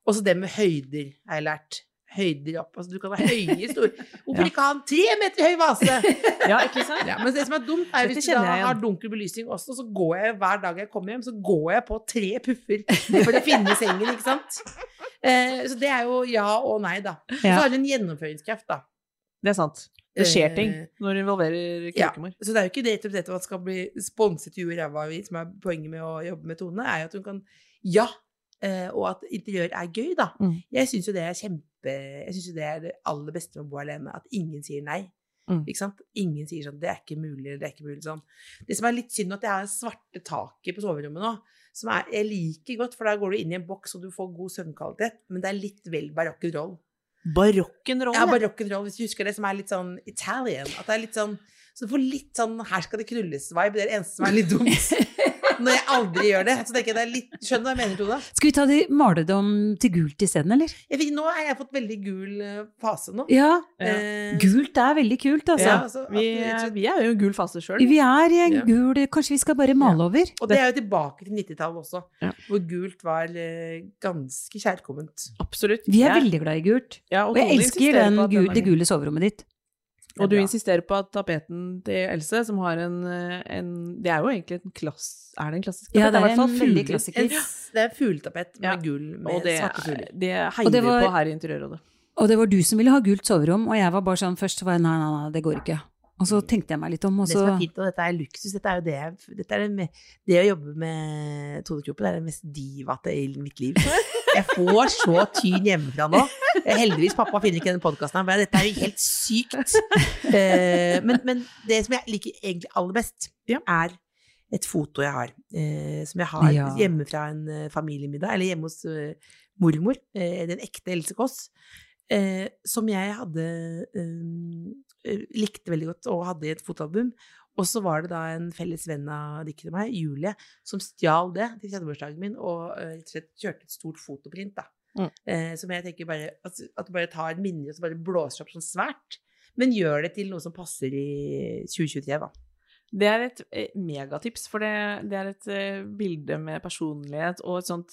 Og så det med høyder har jeg lært. Høyder opp. Altså du kan være høy i stor Hvorfor Ja. ikke ha en tre meter høy vase? ja, ikke sant? Ja, men det som er dumt, er Dette hvis du da har dunkel belysning også, så går jeg hver dag jeg kommer hjem, så går jeg på tre puffer for å finne sengen, ikke sant? Eh, så det er jo ja og nei, da. Så har du en gjennomføringskraft, da. Det er sant. Det skjer ting Eh, når du involverer ja. Så det er jo ikke det rett dette at skal bli sponset i ræva av, som er poenget med å jobbe med Tone, er jo at hun kan Ja! eh, og at interiør er gøy, da. Mm. Jeg syns jo det er kjempe Jeg synes jo det er det aller beste med å bo alene, at ingen sier nei. Mm. Ikke sant? Ingen sier sånn 'Det er ikke mulig', 'Det er ikke mulig'. Sånn. Det som er litt synd, at jeg har svarte taket på soverommet nå. Som er, jeg liker godt, for da går du inn i en boks og du får god søvnkvalitet. Men det er litt vel barock'n'roll. Barock'n'roll. Ja, barock'n'roll, hvis du husker det, som er litt sånn Italian. At det er litt sånn Så du får litt sånn 'her skal det knulles'-vibe. Det er det eneste som er litt dumt. Når jeg aldri gjør det. Så tenker jeg det er litt Skjønner du hva jeg mener, Tone? Skal vi ta de, male det om til gult isteden, eller? Jeg vet, nå har jeg fått veldig gul eh, fase nå. Ja. Eh, Gult er veldig kult, altså. Ja, altså, Vi, og vi er jo i en gul fase sjøl. Vi er i en Ja. gul Kanskje vi skal bare male over? Og det er jo tilbake til 90-tallet også, Ja. hvor gult var eh, ganske kjærkomment. Absolutt. Vi er veldig glad i gult. ja, Og jeg elsker den, det gule soverommet ditt. Og du Det er insisterer på at tapeten til Else, som har en, eh, en Det er jo egentlig en klass... Er det en klassisk tapet? Ja, det er hvert fall en veldig klassiker. En, det er fugletapet med Ja. gull med Og det, svarte fugler. det heier det vi på her i Interiørrådet. Og det var du som ville ha gult soverom, og jeg var bare sånn først var jeg nei, nei, nei, det går ikke. Og så tenkte jeg meg litt om, Også. Det som er fint, og dette er luksus, dette er jo det dette er det, det å jobbe med Tone Kroppen er det mest divate i mitt liv. Jeg får så tyn hjemmefra nå. Heldigvis, pappa finner ikke denne podkasten men dette er jo helt sykt. Eh, Men, men det som jeg liker egentlig aller best, er et foto jeg har. eh, Som jeg har hjemme fra en eh, familiemiddag, eller hjemme hos eh, mormor. eh, Den ekte Else Kåss. eh, Som jeg hadde eh, likte veldig godt og hadde i et fotoalbum. Og så var det da en felles venn av Dikken og meg, Julie, som stjal det til 30-årsdagen min og eh, rett og slett kjørte et stort fotoprint. da. Mm. Eh, som jeg tenker bare at, at du bare tar minner og så bare blåser opp sånn svært. Men gjør det til noe som passer i 2023, da. Det er et eh, megatips, for det, det er et eh, bilde med personlighet og et sånt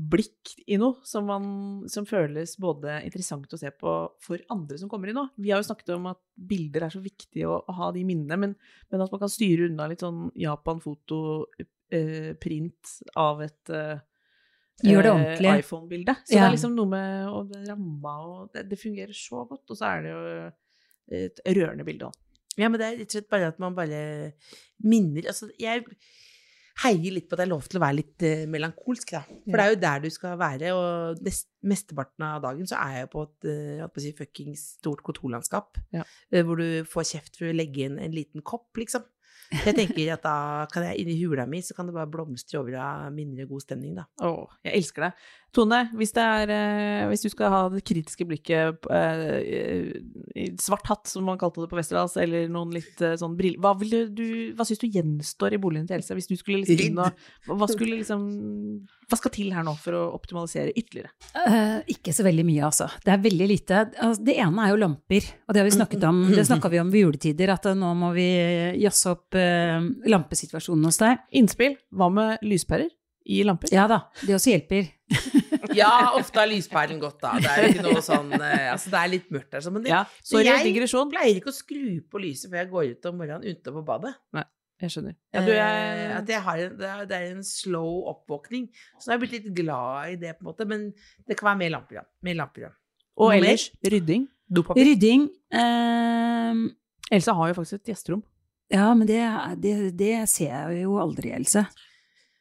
blikk i noe som, man, som føles både interessant å se på for andre som kommer inn òg. Vi har jo snakket om at bilder er så viktig å, å ha de minnene, men, men at man kan styre unna litt sånn Japan-foto-print av et eh, Gjør det eh, ordentlig. iPhone-bildet. Så det er liksom noe med og det ramma og det, det fungerer så godt, og så er det jo et rørende bilde òg. Ja, men det er rett og slett bare at man bare minner Altså, jeg heier litt på at det er lov til å være litt uh, melankolsk, da. For det er jo der du skal være, og nest, mesteparten av dagen så er jeg på et uh, si, fuckings stort kontorlandskap, Ja. uh, hvor du får kjeft for å legge inn en liten kopp, liksom. Jeg tenker at da kan jeg inni hula mi, så kan det bare blomstre over av mindre god stemning, da. Å, jeg elsker det. Tone, hvis, det er, eh, hvis du skal ha det kritiske blikket eh, i svart hatt, som man kalte det på Westerdals, eller noen litt eh, sånn briller Hva, du, hva syns du gjenstår i boligen til Else? Hvis du skulle liksom inn og hva- skulle liksom Hva skal til her nå for å optimalisere ytterligere? Uh, ikke så veldig mye, altså. Det er veldig lite. Altså, det ene er jo lamper, og det har vi snakket om. Det snakka vi om ved juletider, at nå må vi jazze opp uh, lampesituasjonen hos deg. Innspill? Hva med lyspærer i lamper? Ja da, det også hjelper. Ja, ofte har lyspæren gått, da. Det er jo ikke noe sånn eh, Altså, det er litt mørkt der, så, men det, Ja, sorry, jeg digresjon. pleier ikke å skru på lyset før jeg går ut om morgenen ute på badet. Nei. Jeg skjønner. Ja, du, Eh, jeg, At jeg har en, det, er, en slow oppvåkning. Så nå har jeg blitt litt glad i det, på en måte. Men det kan være mer lamper, ja. Mer lamper, ja. og Noe mer? ellers rydding. Dopapir. Rydding eh, Else har jo faktisk et gjesterom. Ja, men det, det, det ser jeg jo aldri, Else.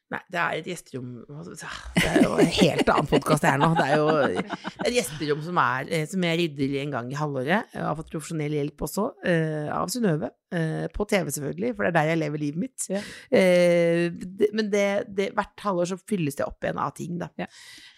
Nei, det er et gjesterom Det er jo en helt annen podkast det her nå. Det er jo et gjesterom som, er, eh, som jeg rydder en gang i halvåret. Jeg har fått profesjonell hjelp også, eh, av Synnøve. Eh, på TV, selvfølgelig, for det er der jeg lever livet mitt. Ja. Eh, men det, det, hvert halvår så fylles det opp igjen av ting, da. Ja.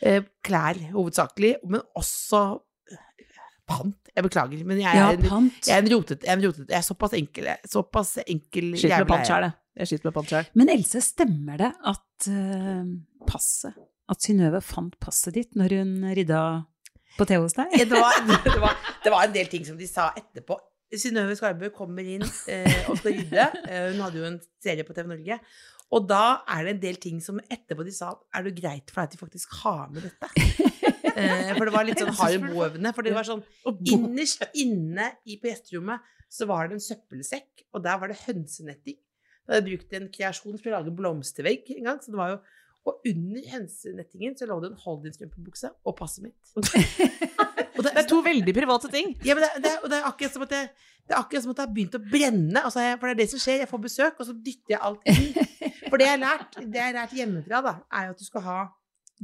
Eh, klær hovedsakelig, men også eh, pant. Jeg beklager, men jeg er, Ja, en, pant. jeg er en rotet, jeg er en rotet Jeg er såpass enkel, såpass enkel Sliter med pant sjøl, jeg. Jeg sliter med pant sjøl. Men Else, stemmer det at uh, passet At Synnøve fant passet ditt når hun rydda på TV hos deg? Ja, det, var, det, var, det var en del ting som de sa etterpå. Synnøve Skarbø kommer inn eh, og skal rydde. Eh, hun hadde jo en serie på TV Norge. Og da er det en del ting som etterpå de sa Er det greit for deg at de faktisk har med dette? Eh, for det var litt sånn hard boevne. For det var sånn Innerst inne i på gjesterommet så var det en søppelsekk, og der var det hønsenetting. Da hadde jeg brukt en kreasjon for å lage blomstervegg en gang. Så det var jo og under hønsenettingen så lå det en Holdin-strømpebukse og passet mitt. Og Det er to veldig private ting. ja, men det, det, det er akkurat som at det, det er akkurat som at det har begynt å brenne. Altså, jeg, for det er det som skjer. Jeg får besøk, og så dytter jeg alt inn. For det jeg har lært, det jeg har lært hjemmefra, da, er jo at du skal ha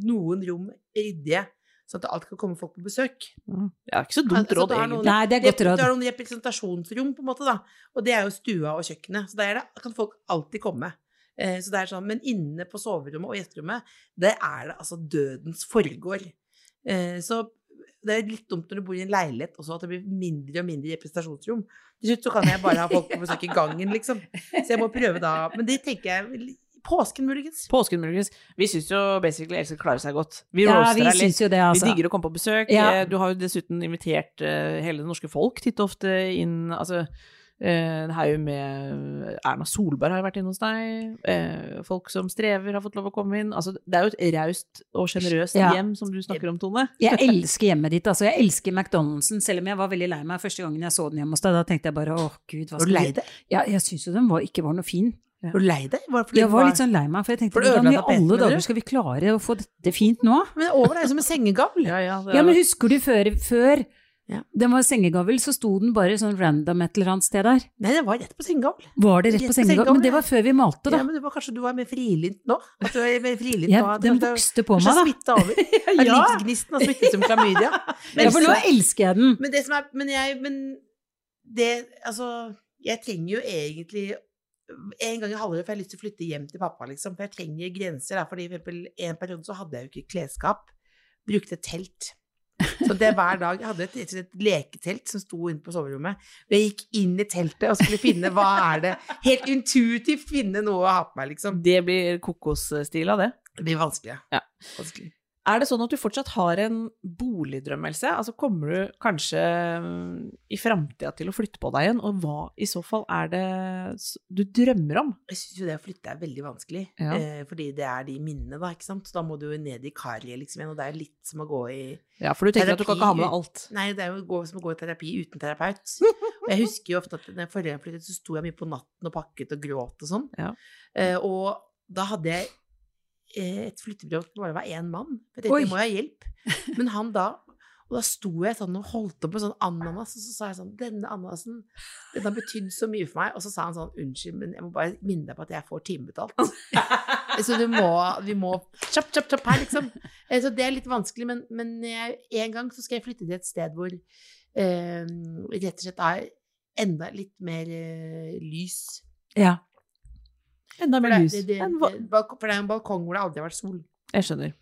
noen rom ryddige, sånn at alt kan komme folk på besøk. Mm. er ikke så dumt Altså, råd, altså, egentlig. Nei, det er godt råd. Du har noen representasjonsrom, på en måte, da. Og det er jo stua og kjøkkenet. Så der er kan folk alltid komme. Eh, så det er sånn, Men inne på soverommet og gjesterommet, det er det altså dødens forgård. Eh, så det er litt dumt når du bor i en leilighet også, at det blir mindre og mindre representasjonsrom. Til slutt så kan jeg bare ha folk på besøk i gangen, liksom. Så jeg må prøve da. Men det tenker jeg Påsken, muligens. Påsken, muligens. Vi syns jo basically Else klarer seg godt. Vi Ja, roaster vi deg litt. det, Vi altså. digger å komme på besøk. Ja. Eh, Du har jo dessuten invitert eh, hele det norske folk titt og ofte inn Altså, eh, en haug med Erna Solberg har vært inne hos deg. Eh, folk som strever, har fått lov å komme inn. Altså, det er jo et raust og sjenerøst Ja. hjem som du snakker om, Tone. Jeg elsker hjemmet ditt. altså Jeg elsker McDonald'sen, selv om jeg var veldig lei meg første gangen jeg så den hjemme hos deg. Da tenkte jeg bare åh gud, hva Var du skal lei vi deg? Ja, jeg syns jo den var, ikke var noe fin. Var du lei deg? Var det fordi Jeg var litt sånn lei meg, for jeg tenkte hvordan i alle dager skal vi klare å få dette fint nå? Men over deg som en sengegavl. Ja, ja, Ja, men husker du før, før Ja. den var sengegavl, så sto den bare sånn random et eller annet sted der? Nei, det var rett på sengegavl. Var det rett Rett på sengegavl? sengegavl, Men det var før vi malte, da. Ja, men det var kanskje du var mer frilynt nå? At du er mer frilynt Ja, nå? den vokste på meg, da. smitta over. Ja. livsgnisten har smittet som klamydia. Ja, for nå elsker jeg den. Men det som er Men jeg Men det Altså, jeg trenger jo egentlig en gang i halvåret får jeg lyst til å flytte hjem til pappa, liksom. For jeg trenger grenser. Da. Fordi for eksempel en periode så hadde jeg jo ikke klesskap. Brukte telt. Så det hver dag Jeg hadde et, et, et leketelt som sto inne på soverommet. Jeg gikk inn i teltet og skulle finne hva er det Helt intuitivt finne noe å ha på meg, liksom. Det blir kokosstil av det. Det blir vanskelig. Ja. vanskelig. Er det sånn at du fortsatt har en boligdrømmelse? Altså kommer du kanskje mm, i framtida til å flytte på deg igjen, og hva i så fall er det du drømmer om? Jeg syns jo det å flytte er veldig vanskelig, Ja. eh, fordi det er de minnene, da, ikke sant. Så da må du jo ned i karet liksom igjen, og det er litt som å gå i Ja, for du tenker at du kan ikke ha med alt. Nei, det er jo som å gå i terapi uten terapeut. Og jeg husker jo ofte at når jeg forrige flyttet, så sto jeg mye på natten og pakket og gråt og sånn. Ja. Eh, og da hadde jeg et flyttebrev som bare var én mann. Jeg tenkte, Oi. må jeg ha hjelp. Men han da Og da sto jeg sånn og holdt opp med sånn ananas, og så sa jeg sånn Denne ananasen, den har betydd så mye for meg. Og så sa han sånn Unnskyld, men jeg må bare minne deg på at jeg får timebetalt. så du må, vi må Kjapp, kjapp, kjapp her, liksom. Eh, Så det er litt vanskelig, men, men jeg, en gang så skal jeg flytte til et sted hvor eh, rett og slett er enda litt mer eh, lys. Ja. Enda mer lys. for det er en balkong hvor det aldri har vært sol. Jeg skjønner.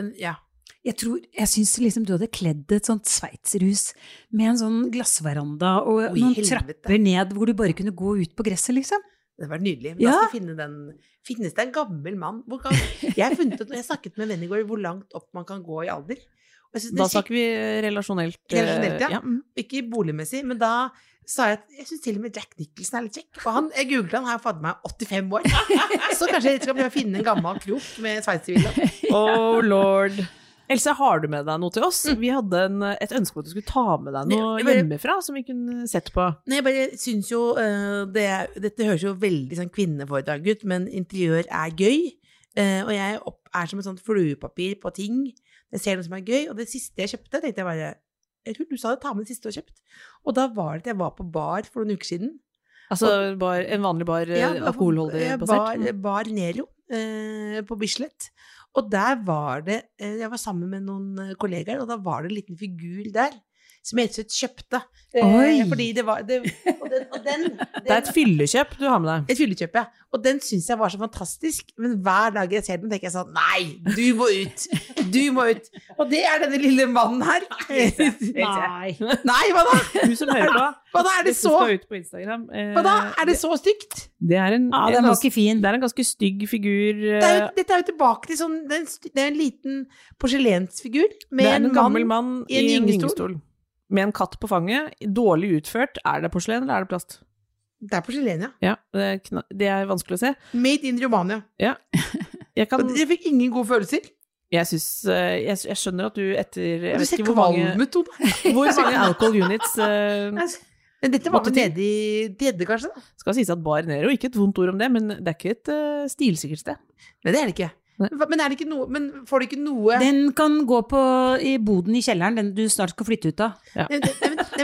En, ja. Jeg tror, jeg syns liksom du hadde kledd et sånt sveitserhus med en sånn glassveranda og Oi, noen helvete. trapper ned hvor du bare kunne gå ut på gresset, liksom. Det var nydelig. Men Ja. da skal finne den Finnes det en gammel mann kan, Jeg har funnet jeg snakket med en venn i går hvor langt opp man kan gå i alder. Da er snakker vi relasjonelt. eh, Relasjonelt, ja. ja. Ikke boligmessig, men da sa jeg at jeg syns til og med Jack Nicholson er litt kjekk. Og han, jeg googlet han, har fader meg 85 år. Så kanskje jeg skal prøve å finne en gammel krok med sveitservilla. Oh lord. Else, har du med deg noe til oss? Vi hadde en, et ønske om at du skulle ta med deg noe Jeg bare- hjemmefra som vi kunne sett på. Nei, jeg bare syns jo eh, det, er- Dette høres jo veldig sånn kvinneforedrag ut, men interiør er gøy. Eh, og jeg opp, er som et sånt fluepapir på ting. Jeg ser noe som er gøy, og det siste jeg kjøpte, tenkte jeg bare Jeg tror du sa det, ta med det siste du har kjøpt. Og da var det at jeg var på bar for noen uker siden. Altså bar, en vanlig bar, eh, Ja, eh, basert? Bar, bar Nero eh, på Bislett. Og der var det eh, Jeg var sammen med noen eh, kollegaer, og da var det en liten figur der. Som jeg kjøpte. Eh, Oi. Fordi det var det, Og den, og den, den Det er et fyllekjøp du har med deg. et fyllekjøp, ja. Og den syns jeg var så fantastisk. Men hver dag jeg ser den, tenker jeg sånn Nei, du må ut! Du må ut! Og det er denne lille mannen her. Nei. Nei, hva da? Du som hører på. Hva da? Er det så. Eh, Hva da? Er det så stygt? Det er en, Ja, den var ikke fin. Det er en ganske stygg figur. Det er jo, eh, dette er jo tilbake til sånn Det er en, liten porselensfigur med en, en gammel mann mann i en gyngestol. Med en katt på fanget. Dårlig utført. Er det porselen, eller er det plast? Det er porselen, ja. Ja, det er, det er vanskelig å se. Made in Romania. Jeg, kan, jeg fikk ingen gode følelser. jeg, synes, eh, jeg, jeg skjønner at du etter Du ser kvalm ut, Tone. hvor mange alcohol units uh, Men dette var vel nede i tredje, kanskje? da? Skal sies at Bar Nero, ikke et vondt ord om det, men det er ikke et uh, stilsikkert sted. Nei, det er det ikke. Men er det ikke noe Men får du ikke noe Den kan gå på i boden i kjelleren, den du snart skal flytte ut av. Men-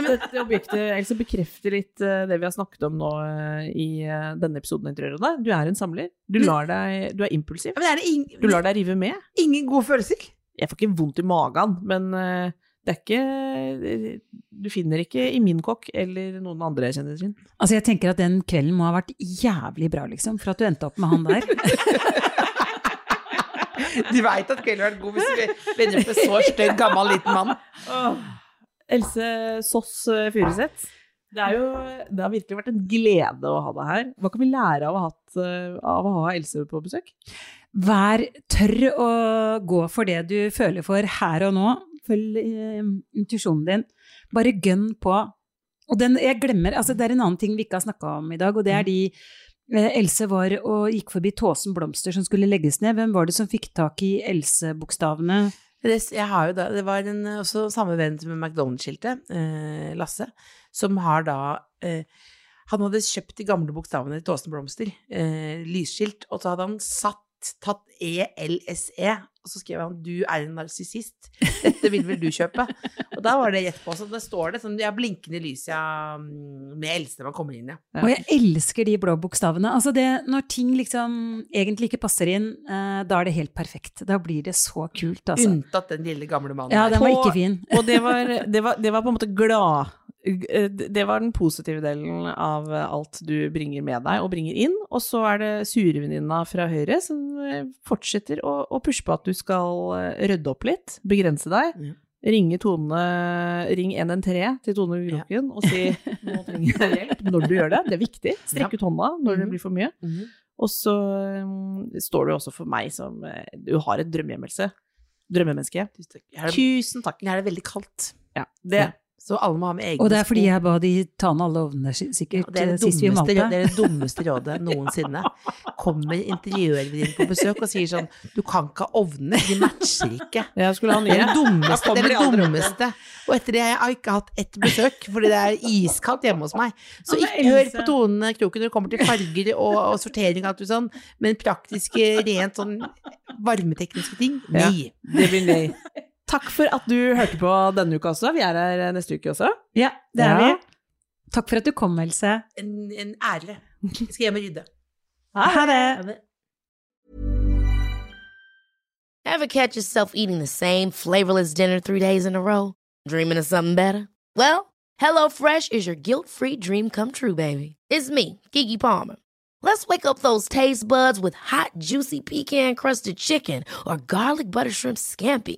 Dette objektet Else, bekrefter litt eh, det vi har snakket om nå eh, i eh, denne episoden Du er en samler. Du, lar deg, du er impulsiv. men er det ing- Du lar deg rive med. ingen gode følelser? Jeg får ikke vondt i magen, men det er ikke Du finner ikke i min kokk eller noen andre jeg kjenner sin. Altså, jeg tenker at den kvelden må ha vært jævlig bra, liksom, for at du endte opp med han der. Du veit at kvelden har vært god hvis du vender opp en så stygg, gammel, liten mann. Else Soss eh, Furuseth. Det, er jo, det har virkelig vært en glede å ha deg her. Hva kan vi lære av å, ha hatt, eh, av å ha Else på besøk? Vær tørr å gå for det du føler for her og nå. Følg eh, intuisjonen din. Bare gønn på. Og den, jeg glemmer, altså det er en annen ting vi ikke har snakka om i dag, og det er de eh, Else var og gikk forbi Tåsen Blomster som skulle legges ned. Hvem var det som fikk tak i Else-bokstavene? Det, da, det var en, også samme venn med McDonald's-skiltet, eh, Lasse, som har da eh, Han hadde kjøpt de gamle bokstavene til Tåsen Blomster, eh, lysskilt, og så hadde han satt, tatt ELSE, og så skrev han 'du er en narsissist', dette vil vel du kjøpe? Og da var det rett på, så det står det sånn, jeg har blinkende lys ja, med eldste man kommer inn, i. Ja. Og jeg elsker de blå bokstavene. Altså det, når ting liksom egentlig ikke passer inn, eh, da er det helt perfekt. Da blir det så kult, altså. Unntatt den lille gamle mannen. Ja, den var ikke fin. Og det var, det var, det var på en måte glad Det var den positive delen av alt du bringer med deg og bringer inn. Og så er det surevenninna fra Høyre som eh, fortsetter å, å pushe på at du skal eh, rydde opp litt, begrense deg. Ja. Ringe Tone, ring 113 til Tone Kroken og si nå trenger jeg hjelp når du gjør det. Det er viktig. Strekk ut hånda når det Mhm. blir for mye. Mhm. Og så um, står du også for meg som eh, Du har et drømmehjemmelse. Drømmemenneske. Tusen takk. Det- Tusen takk. her er det veldig kaldt. Ja, det, Så alle må ha med egne Og det er fordi jeg ba de ta ned alle ovnene sikkert ja, det er det, eh, sist vi malte. det er det dummeste rådet noensinne. Kommer interiørvenninnen på besøk og sier sånn Du kan ikke ha ovnene, de matcher ikke. jeg skulle ha Det er det dummeste. Det er det dummeste. Og etter det jeg har ikke hatt ett besøk, fordi det er iskaldt hjemme hos meg. Så ikke hør på Tone Kroken når det kommer til farger og, og sortering og alt sånn, men praktiske, rent sånn varmetekniske ting, Ja. Det blir nei. Takk for at du hørte på denne uka også. Vi er her neste uke også. Ja, det er Ja. vi. Takk for at du kom, Else. En, en ære. Jeg skal hjem og rydde. Ha det! Ever catch yourself eating the same flavorless dinner three days in a row? Dreaming of something better? Well, HelloFresh is your guilt free dream come true, baby. It's me, Kiki Palmer. Let's wake up those taste buds with hot, juicy pecan crusted chicken or garlic butter shrimp scampi.